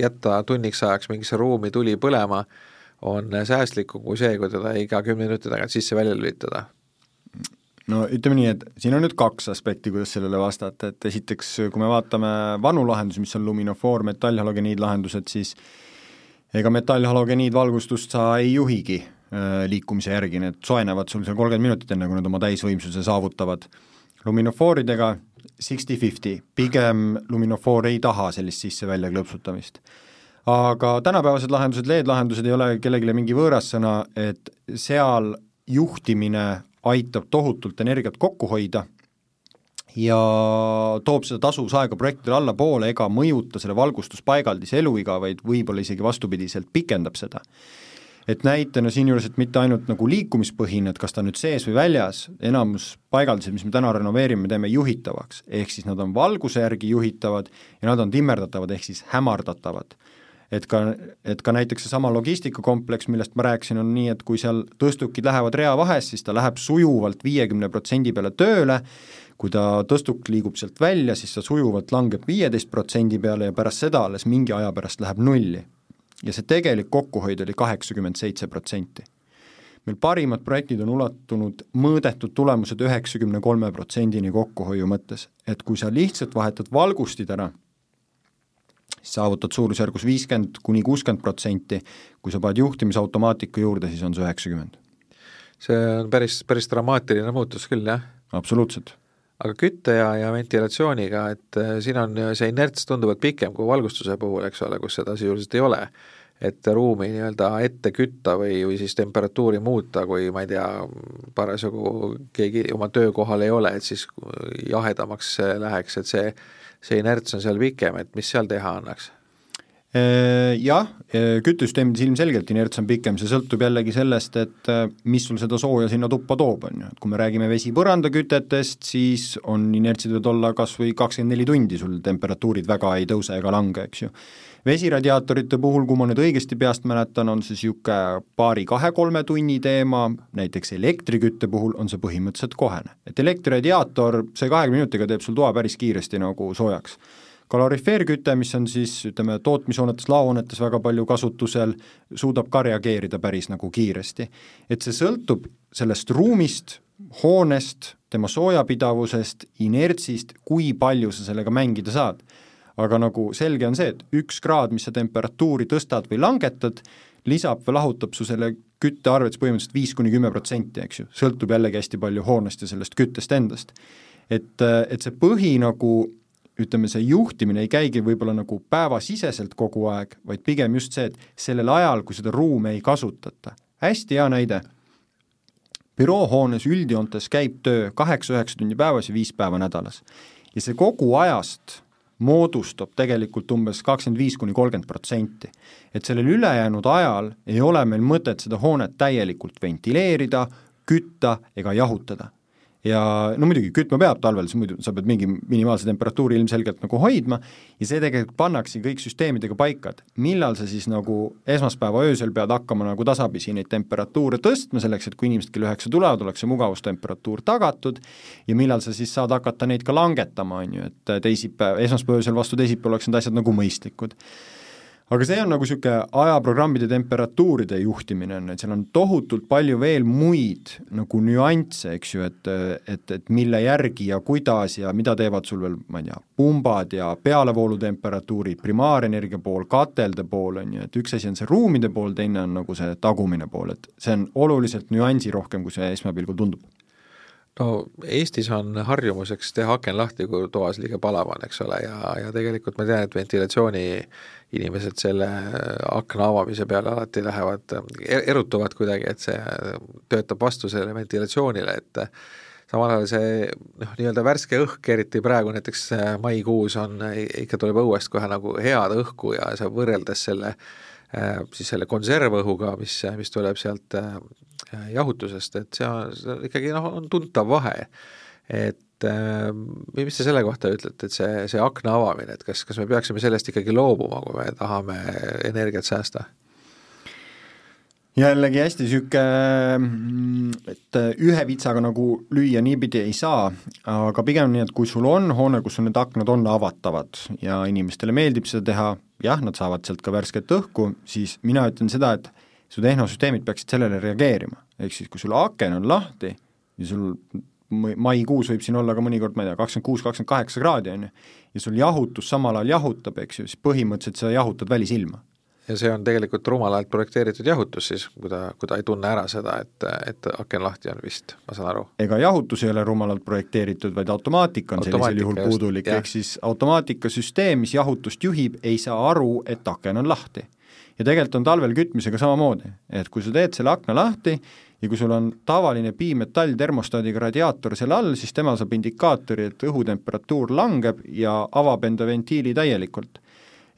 jätta tunniks ajaks mingisse ruumi tuli põlema, on säästlikum kui see, kui teda iga kümne minuti tagant sisse-välja lülitada? No ütleme nii, et siin on nüüd kaks aspekti, kuidas sellele vastata, et esiteks, kui me vaatame vanu lahendusi, mis on luminofoor, metallhalogeniidlahendused, siis ega metallhalogeniidvalgustust sa ei juhigi äh, liikumise järgi, need soojenevad sul seal kolmkümmend minutit, enne kui nad oma täisvõimsuse saavutavad. luminofooridega sixty-fifty, pigem luminofoor ei taha sellist sisse-välja klõpsutamist. aga tänapäevased lahendused, LED-lahendused ei ole kellelegi mingi võõras sõna, et seal juhtimine aitab tohutult energiat kokku hoida ja toob seda tasuvusaega projektidele allapoole ega mõjuta selle valgustuspaigaldise eluiga, vaid võib-olla isegi vastupidiselt pikendab seda. et näitena siinjuures, et mitte ainult nagu liikumispõhine, et kas ta nüüd sees või väljas, enamus paigaldused, mis me täna renoveerime, teeme juhitavaks, ehk siis nad on valguse järgi juhitavad ja nad on timmerdatavad, ehk siis hämardatavad et ka, et ka näiteks seesama logistikakompleks, millest ma rääkisin, on nii, et kui seal tõstukid lähevad reavahes, siis ta läheb sujuvalt viiekümne protsendi peale tööle, kui ta tõstuk liigub sealt välja, siis ta sujuvalt langeb viieteist protsendi peale ja pärast seda alles mingi aja pärast läheb nulli. ja see tegelik kokkuhoid oli kaheksakümmend seitse protsenti. meil parimad projektid on ulatunud mõõdetud tulemused üheksakümne kolme protsendini kokkuhoiu mõttes, et kui sa lihtsalt vahetad valgustid ära saavutad suurusjärgus viiskümmend kuni kuuskümmend protsenti, kui sa paned juhtimisautomaatika juurde, siis on see üheksakümmend. see on päris, päris dramaatiline muutus küll, jah? absoluutselt. aga kütte ja, ja ventilatsiooniga, et äh, siin on see inerts tunduvalt pikem kui valgustuse puhul, eks ole, kus seda sisuliselt ei ole et ruumi nii-öelda ette kütta või, või siis temperatuuri muuta, kui ma ei tea, parasjagu keegi oma töökohal ei ole, et siis jahedamaks läheks, et see see inerts on seal pikem, et mis seal teha annaks? Äh, jah, äh, küttesüsteemides ilmselgelt inerts on pikem, see sõltub jällegi sellest, et äh, mis sul seda sooja sinna tuppa toob, on ju, et kui me räägime vesipõrandakütetest, siis on inertsid võivad olla kas või kakskümmend neli tundi, sul temperatuurid väga ei tõuse ega lange, eks ju vesiradiaatorite puhul, kui ma nüüd õigesti peast mäletan, on see niisugune paari-kahe-kolme tunni teema, näiteks elektrikütte puhul on see põhimõtteliselt kohene. et elektriradiaator, see kahekümne minutiga teeb sul toa päris kiiresti nagu soojaks. Kalorifeerküte, mis on siis ütleme, tootmishoonetes, laohoonetes väga palju kasutusel, suudab ka reageerida päris nagu kiiresti. et see sõltub sellest ruumist, hoonest, tema soojapidavusest, inertsist, kui palju sa sellega mängida saad aga nagu selge on see, et üks kraad, mis sa temperatuuri tõstad või langetad, lisab või lahutab su selle küttearvets põhimõtteliselt viis kuni kümme protsenti, eks ju, sõltub jällegi hästi palju hoonest ja sellest küttest endast. et, et see põhi nagu ütleme, see juhtimine ei käigi võib-olla nagu päevasiseselt kogu aeg, vaid pigem just see, et sellel ajal, kui seda ruumi ei kasutata. hästi hea näide, büroohoones üldjoontes käib töö kaheksa-üheksa tundi päevas ja viis päeva nädalas. ja see kogu ajast moodustab tegelikult umbes kakskümmend viis kuni kolmkümmend protsenti. et sellel ülejäänud ajal ei ole meil mõtet seda hoonet täielikult ventileerida, kütta ega jahutada ja no muidugi, kütma peab talvel, siis muidu sa pead mingi minimaalse temperatuuri ilmselgelt nagu hoidma ja see tegelikult pannakse kõik süsteemidega paika, et millal sa siis nagu esmaspäeva öösel pead hakkama nagu tasapisi neid temperatuure tõstma, selleks et kui inimesed kell üheksa tulevad, oleks see mugavustemperatuur tagatud ja millal sa siis saad hakata neid ka langetama, on ju, et teisipäev, esmaspäeva öösel vastu teisipäeva oleks need asjad nagu mõistlikud aga see on nagu niisugune ajaprogrammide temperatuuride juhtimine on, et seal on tohutult palju veel muid nagu nüansse, eks ju, et et, et mille järgi ja kuidas ja mida teevad sul veel, ma ei tea, pumbad ja pealevoolutemperatuurid, primaarenergia pool, katelde pool, on ju, et üks asi on see ruumide pool, teine on nagu see tagumine pool, et see on oluliselt nüansirohkem, kui see esmapilgul tundub no Eestis on harjumuseks teha aken lahti, kui toas liiga palav on, eks ole, ja, ja tegelikult ma tean, et ventilatsiooni inimesed selle akna avamise peale alati lähevad, erutuvad kuidagi, et see töötab vastu sellele ventilatsioonile, et samal ajal see noh, nii-öelda värske õhk, eriti praegu näiteks maikuus on, ikka tuleb õuest kohe nagu head õhku ja sa võrreldes selle siis selle konservõhuga, mis, mis tuleb sealt Äh, jahutusest, et see on, ikkagi noh, on tuntav vahe. et äh, mis te selle kohta ütlete, et see, see akna avamine, et kas, kas me peaksime sellest ikkagi loobuma, kui me tahame energiat säästa? jällegi hästi niisugune, et ühe vitsaga nagu lüüa niipidi ei saa, aga pigem nii, et kui sul on hoone, kus need aknad on avatavad ja inimestele meeldib seda teha, jah, nad saavad sealt ka värsket õhku, siis mina ütlen seda, et su tehnosüsteemid peaksid sellele reageerima, ehk siis kui sul aken on lahti ja sul maikuus võib siin olla ka mõnikord, ma ei tea, kakskümmend kuus, kakskümmend kaheksa kraadi, on ju, ja sul jahutus samal ajal jahutab, eks ju, siis põhimõtteliselt sa jahutad välisilma. Ja see on tegelikult rumalalt projekteeritud jahutus siis, kui ta, kui ta ei tunne ära seda, et, et aken lahti on vist, ma saan aru? ega jahutus ei ole rumalalt projekteeritud, vaid automaatika on automaatika sellisel juhul puudulik, ehk siis automaatikasüsteem, mis jahutust juhib, ei saa aru, et aken on lahti ja tegelikult on talvel kütmisega samamoodi, et kui sa teed selle akna lahti ja kui sul on tavaline piimetall termostaadiga radiaator seal all, siis tema saab indikaatori, et õhutemperatuur langeb ja avab enda ventiili täielikult.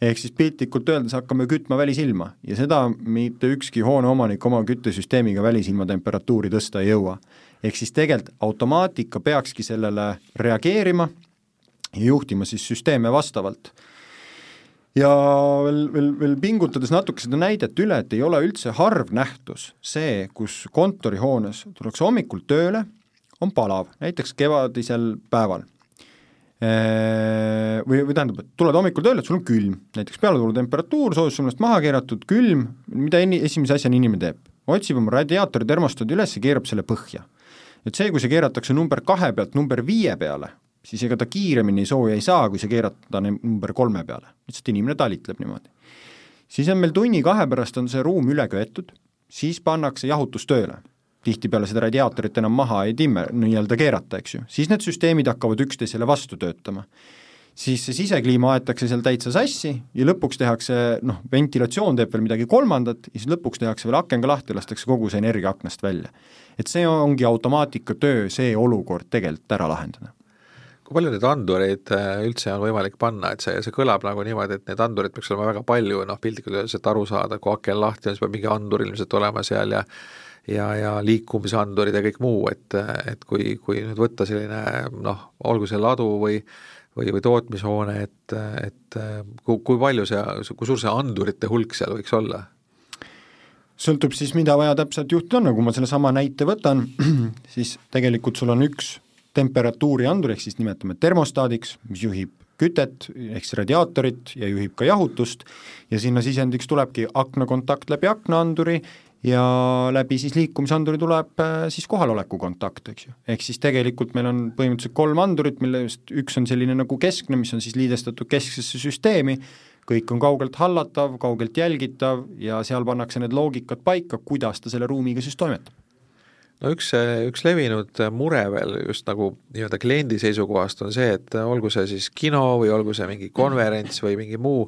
Ehk siis piltlikult öeldes hakkame kütma välisilma ja seda mitte ükski hooneomanik oma küttesüsteemiga välisilma temperatuuri tõsta ei jõua. ehk siis tegelikult automaatika peakski sellele reageerima ja juhtima siis süsteeme vastavalt ja veel, veel, veel pingutades natuke seda näidet üle, et ei ole üldse harv nähtus see, kus kontorihoones tullakse hommikul tööle, on palav, näiteks kevadisel päeval. Või, või tähendab, et tuled hommikul tööle, sul on külm, näiteks pealetuletemperatuur, soojussuunast maha keeratud, külm, mida enne, esimese asjana inimene teeb? otsib oma radiaatori termostaadi üles ja keerab selle põhja. et see, kui see keeratakse number kahe pealt number viie peale, siis ega ta kiiremini sooja ei saa, kui sa keerad ta number kolme peale, lihtsalt inimene talitleb niimoodi. siis on meil tunni-kahe pärast on see ruum üle köetud, siis pannakse jahutus tööle. Tihtipeale seda radiaatorit enam maha ei timme, nii-öelda keerata, eks ju, siis need süsteemid hakkavad üksteisele vastu töötama. siis see sisekliima aetakse seal täitsa sassi ja lõpuks tehakse noh, ventilatsioon teeb veel midagi kolmandat ja siis lõpuks tehakse veel aken ka lahti, lastakse kogu see energia aknast välja. et see ongi automaatika töö, see olukord tegelikult ära lahendada kui palju neid andureid äh, üldse on võimalik panna, et see, see kõlab nagu niimoodi, et neid andureid peaks olema väga palju, noh piltlikult öeldes, et aru saada, kui aken lahti on, siis peab mingi andur ilmselt olema seal ja ja, ja liikumisandurid ja kõik muu, et, et kui, kui nüüd võtta selline noh, olgu see ladu või või, või tootmishoone, et, et kui, kui palju see, kui suur see andurite hulk seal võiks olla? sõltub siis, mida vaja täpselt juhtida on, nagu ma sellesama näite võtan, siis tegelikult sul on üks temperatuuriandur, ehk siis nimetame termostaadiks, mis juhib kütet ehk siis radiaatorit ja juhib ka jahutust ja sinna sisendiks tulebki aknakontakt läbi aknaanduri ja läbi siis liikumisanduri tuleb äh, siis kohaloleku kontakt, eks ju. ehk siis tegelikult meil on põhimõtteliselt kolm andurit, millest üks on selline nagu keskne, mis on siis liidestatud kesksesse süsteemi, kõik on kaugelt hallatav, kaugelt jälgitav ja seal pannakse need loogikad paika, kuidas ta selle ruumiga siis toimetab no üks, üks levinud mure veel just nagu nii-öelda kliendi seisukohast on see, et olgu see siis kino või olgu see mingi konverents või mingi muu,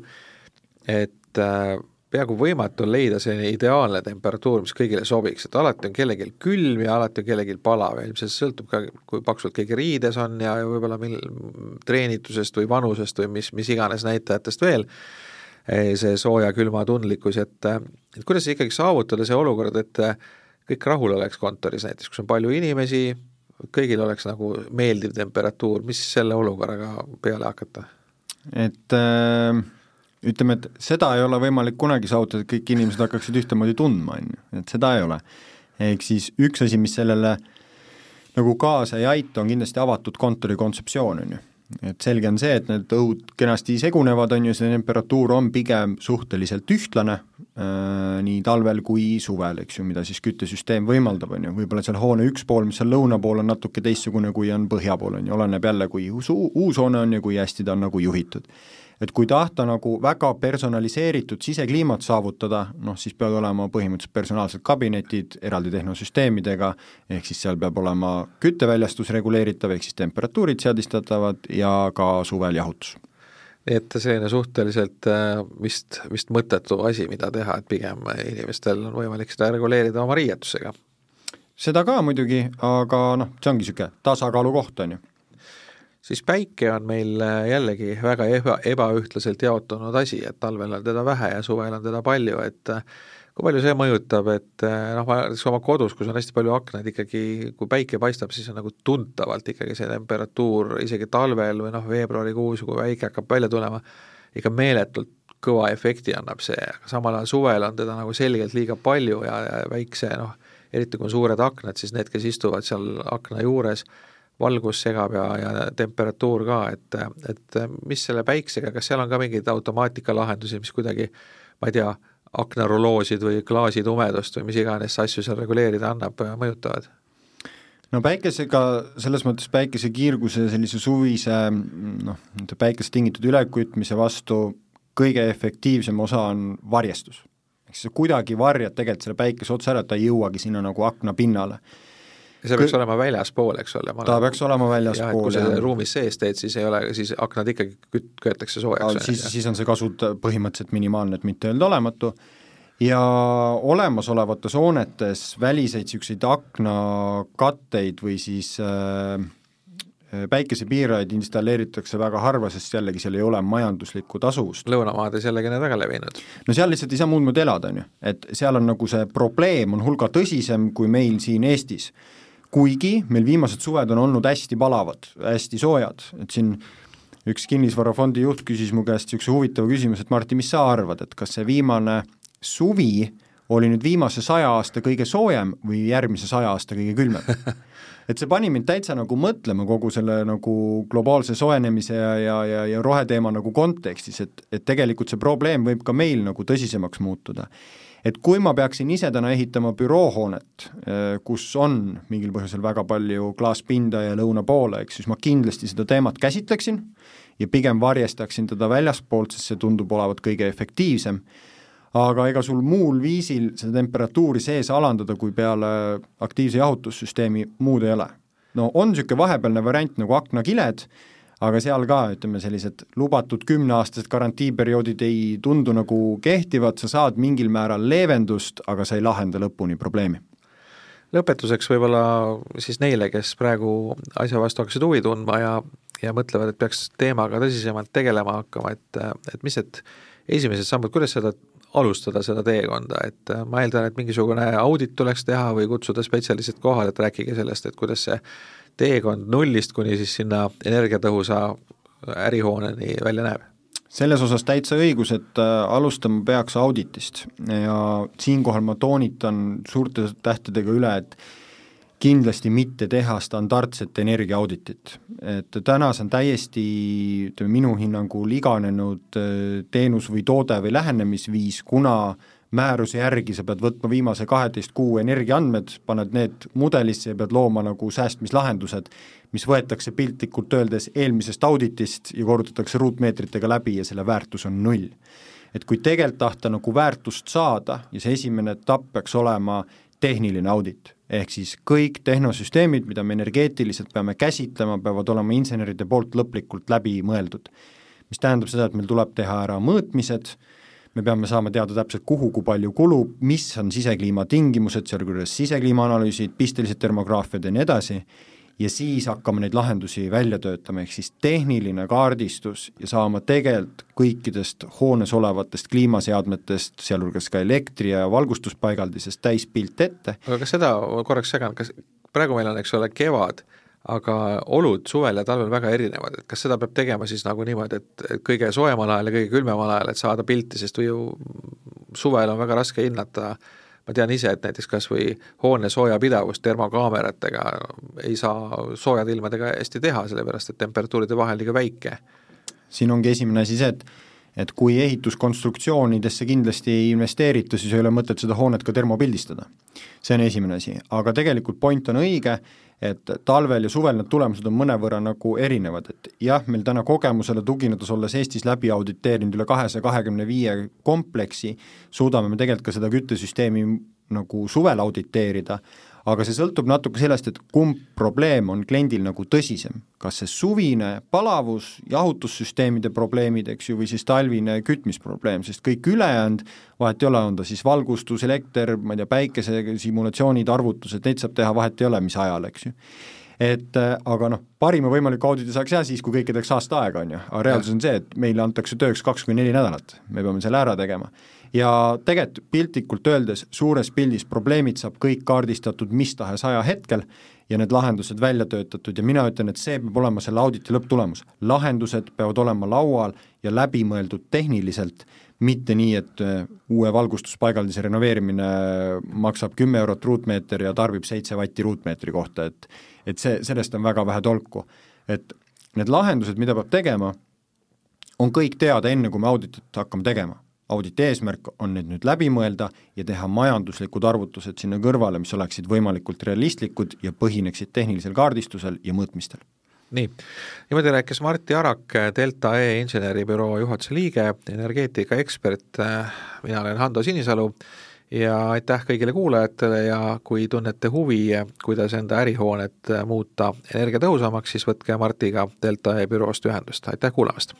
et äh, peaaegu võimatu on leida selline ideaalne temperatuur, mis kõigile sobiks, et alati on kellelgi külm ja alati on kellelgi palav ja ilmselt sõltub ka, kui paksult keegi riides on ja, ja võib-olla mil-, treenitusest või vanusest või mis, mis iganes näitajatest veel, eh, see sooja-külma tundlikkus, et et kuidas ikkagi saavutada see olukord, et kõik rahul oleks kontoris näiteks, kus on palju inimesi, kõigil oleks nagu meeldiv temperatuur, mis selle olukorraga peale hakata? et äh, ütleme, et seda ei ole võimalik kunagi saavutada, et kõik inimesed hakkaksid ühtemoodi tundma, on ju, et seda ei ole. ehk siis üks asi, mis sellele nagu kaasa ei aita, on kindlasti avatud kontori kontseptsioon, on ju. Et selge on see, et need õhud kenasti segunevad, on ju, see temperatuur on pigem suhteliselt ühtlane äh,, nii talvel kui suvel, eks ju, mida siis küttesüsteem võimaldab, on ju, võib-olla seal hoone üks pool, mis seal lõuna pool on natuke teistsugune, kui on põhja pool, on ju, oleneb jälle, kui uus, uus hoone on ja kui hästi ta on nagu juhitud et kui tahta nagu väga personaliseeritud sisekliimat saavutada, noh siis peavad olema põhimõtteliselt personaalsed kabinetid eraldi tehnosüsteemidega, ehk siis seal peab olema kütteväljastus reguleeritav, ehk siis temperatuurid seadistatavad ja ka suvel jahutus nii et selline suhteliselt äh, vist, vist mõttetu asi, mida teha, et pigem inimestel on võimalik seda reguleerida oma riietusega. seda ka muidugi, aga noh, see ongi niisugune tasakaalu koht, on ju siis päike on meil äh, jällegi väga eba, ebaühtlaselt jaotunud asi, et talvel on teda vähe ja suvel on teda palju, et äh, kui palju see mõjutab, et äh, noh, ma näiteks oma kodus, kus on hästi palju aknaid, ikkagi kui päike paistab, siis on nagu tuntavalt ikkagi see temperatuur isegi talvel või noh, veebruarikuus, kui päike hakkab välja tulema, ikka meeletult kõva efekti annab see, aga samal ajal suvel on teda nagu selgelt liiga palju ja, ja väikse noh, eriti kui on suured aknad, siis need, kes istuvad seal akna juures, valgus segab ja, ja temperatuur ka, et, et mis selle päiksega, kas seal on ka mingeid automaatikalahendusi, mis kuidagi ma ei tea, aknaruloosid või klaasitumedust või mis iganes asju seal reguleerida annab, mõjutavad? no päikesega, selles mõttes päikesekiirguse sellise suvise noh, nende päikesest tingitud ülekütmise vastu kõige efektiivsem osa on varjestus. ehk siis sa kuidagi varjad tegelikult selle päikese otsa ära, et ta ei jõuagi sinna nagu akna pinnale see peaks Kõ... olema väljaspool, eks ole? ta olen... peaks olema väljaspool, jah. kui sa ruumis sees teed, siis ei ole, siis aknad ikkagi küt-, köetakse soojaks. siis, siis on see kasut põhimõtteliselt minimaalne, et mitte öelda olematu, ja olemasolevates hoonetes väliseid niisuguseid aknakatteid või siis äh, päikesepiirajaid installeeritakse väga harva, sest jällegi seal ei ole majanduslikku tasuvust. lõunamaades jällegi need väga levinud. no seal lihtsalt ei saa muud moodi elada, on ju, et seal on nagu see probleem on hulga tõsisem kui meil siin Eestis kuigi meil viimased suved on olnud hästi palavad, hästi soojad, et siin üks kinnisvarafondi juht küsis mu käest niisuguse huvitava küsimuse, et Martti, mis sa arvad, et kas see viimane suvi oli nüüd viimase saja aasta kõige soojem või järgmise saja aasta kõige külmem? Et see pani mind täitsa nagu mõtlema kogu selle nagu globaalse soojenemise ja, ja, ja, ja roheteema nagu kontekstis, et, et tegelikult see probleem võib ka meil nagu tõsisemaks muutuda et kui ma peaksin ise täna ehitama büroohoonet, äh, kus on mingil põhjusel väga palju klaaspinda ja lõuna poole, eks, siis ma kindlasti seda teemat käsitleksin ja pigem varjestaksin teda väljaspoolt, sest see tundub olevat kõige efektiivsem, aga ega sul muul viisil seda temperatuuri sees alandada, kui peale aktiivse jahutussüsteemi muud ei ole. no on niisugune vahepealne variant nagu aknakiled, aga seal ka, ütleme, sellised lubatud kümneaastased garantiiperioodid ei tundu nagu kehtivad, sa saad mingil määral leevendust, aga sa ei lahenda lõpuni probleemi. Lõpetuseks võib-olla siis neile, kes praegu asja vastu hakkasid huvi tundma ja, ja mõtlevad, et peaks teemaga tõsisemalt tegelema hakkama, et, et mis need esimesed sammud, kuidas seda alustada, seda teekonda, et ma eeldan, et mingisugune audit tuleks teha või kutsuda spetsialistid kohale, et rääkige sellest, et kuidas see teekond nullist kuni siis sinna energiatõhusa ärihooneni välja näeb? selles osas täitsa õigus, et äh, alustama peaks auditist ja siinkohal ma toonitan suurte tähtedega üle, et kindlasti mitte teha standardset energiaauditit. et täna see on täiesti, ütleme minu hinnangul iganenud äh, teenus või toode või lähenemisviis, kuna äh, määruse järgi sa pead võtma viimase kaheteist kuu energiaandmed, paned need mudelisse ja pead looma nagu säästmislahendused, mis võetakse piltlikult öeldes eelmisest auditist ja korrutatakse ruutmeetritega läbi ja selle väärtus on null. et kui tegelikult tahta nagu väärtust saada ja see esimene etapp peaks olema tehniline audit, ehk siis kõik tehnosüsteemid, mida me energeetiliselt peame käsitlema, peavad olema inseneride poolt lõplikult läbi mõeldud. mis tähendab seda, et meil tuleb teha ära mõõtmised, me peame saama teada täpselt, kuhu, kui palju kulub, mis on sisekliima tingimused, sealjuures sisekliima analüüsid, pistelised termograafiad ja nii edasi, ja siis hakkame neid lahendusi välja töötama, ehk siis tehniline kaardistus ja saama tegelikult kõikidest hoones olevatest kliimaseadmetest, sealhulgas ka elektri- ja valgustuspaigaldisest täispilt ette. aga kas seda, korraks segan, kas praegu meil on, eks ole, kevad, aga olud suvel ja talvel väga erinevad, et kas seda peab tegema siis nagu niimoodi, et, et kõige soojemal ajal ja kõige külmemal ajal, et saada pilti, sest ju suvel on väga raske hinnata ma tean ise, et näiteks kas või hoone soojapidavust termokaameratega ei saa soojade ilmadega hästi teha, sellepärast et temperatuuride vahe on liiga väike. siin ongi esimene asi see, et et kui ehituskonstruktsioonidesse kindlasti ei investeerita, siis ei ole mõtet seda hoonet ka termopildistada. see on esimene asi, aga tegelikult point on õige, et talvel ja suvel need tulemused on mõnevõrra nagu erinevad, et jah, meil täna kogemusele tuginedes, olles Eestis läbi auditeerinud üle kahesaja kahekümne viie kompleksi, suudame me tegelikult ka seda küttesüsteemi nagu suvel auditeerida, aga see sõltub natuke sellest, et kumb probleem on kliendil nagu tõsisem, kas see suvine palavus, jahutussüsteemide probleemid, eks ju, või siis talvine kütmisprobleem, sest kõik ülejäänud, vahet ei ole, on ta siis valgustus, elekter, ma ei tea, päikese simulatsioonid, arvutused, neid saab teha, vahet ei ole, mis ajal, eks ju. Et äh, aga noh, parima võimaliku auditi saaks jah siis, kui kõikideks aasta aega, on ju, aga reaalsus on see, et meile antakse tööks kaks kuni neli nädalat, me peame selle ära tegema ja tegelikult piltlikult öeldes suures pildis probleemid saab kõik kaardistatud mis tahes ajahetkel ja need lahendused välja töötatud ja mina ütlen, et see peab olema selle auditi lõpptulemus. lahendused peavad olema laual ja läbimõeldud tehniliselt, mitte nii, et äh, uue valgustuspaigaldise renoveerimine maksab kümme eurot ruutmeeter ja tarbib seitse vatti ruutmeetri kohta, et et see, sellest on väga vähe tolku. et need lahendused, mida peab tegema, on kõik teada, enne kui me auditit hakkame tegema auditi eesmärk on need nüüd läbi mõelda ja teha majanduslikud arvutused sinna kõrvale, mis oleksid võimalikult realistlikud ja põhineksid tehnilisel kaardistusel ja mõõtmistel. Nii, niimoodi rääkis Martti Arak, Delta E inseneribüroo juhatuse liige, energeetikaekspert, mina olen Hando Sinisalu ja aitäh kõigile kuulajatele ja kui tunnete huvi, kuidas enda ärihoonet muuta energiatõhusamaks, siis võtke Martiga Delta E büroost ühendust, aitäh kuulamast!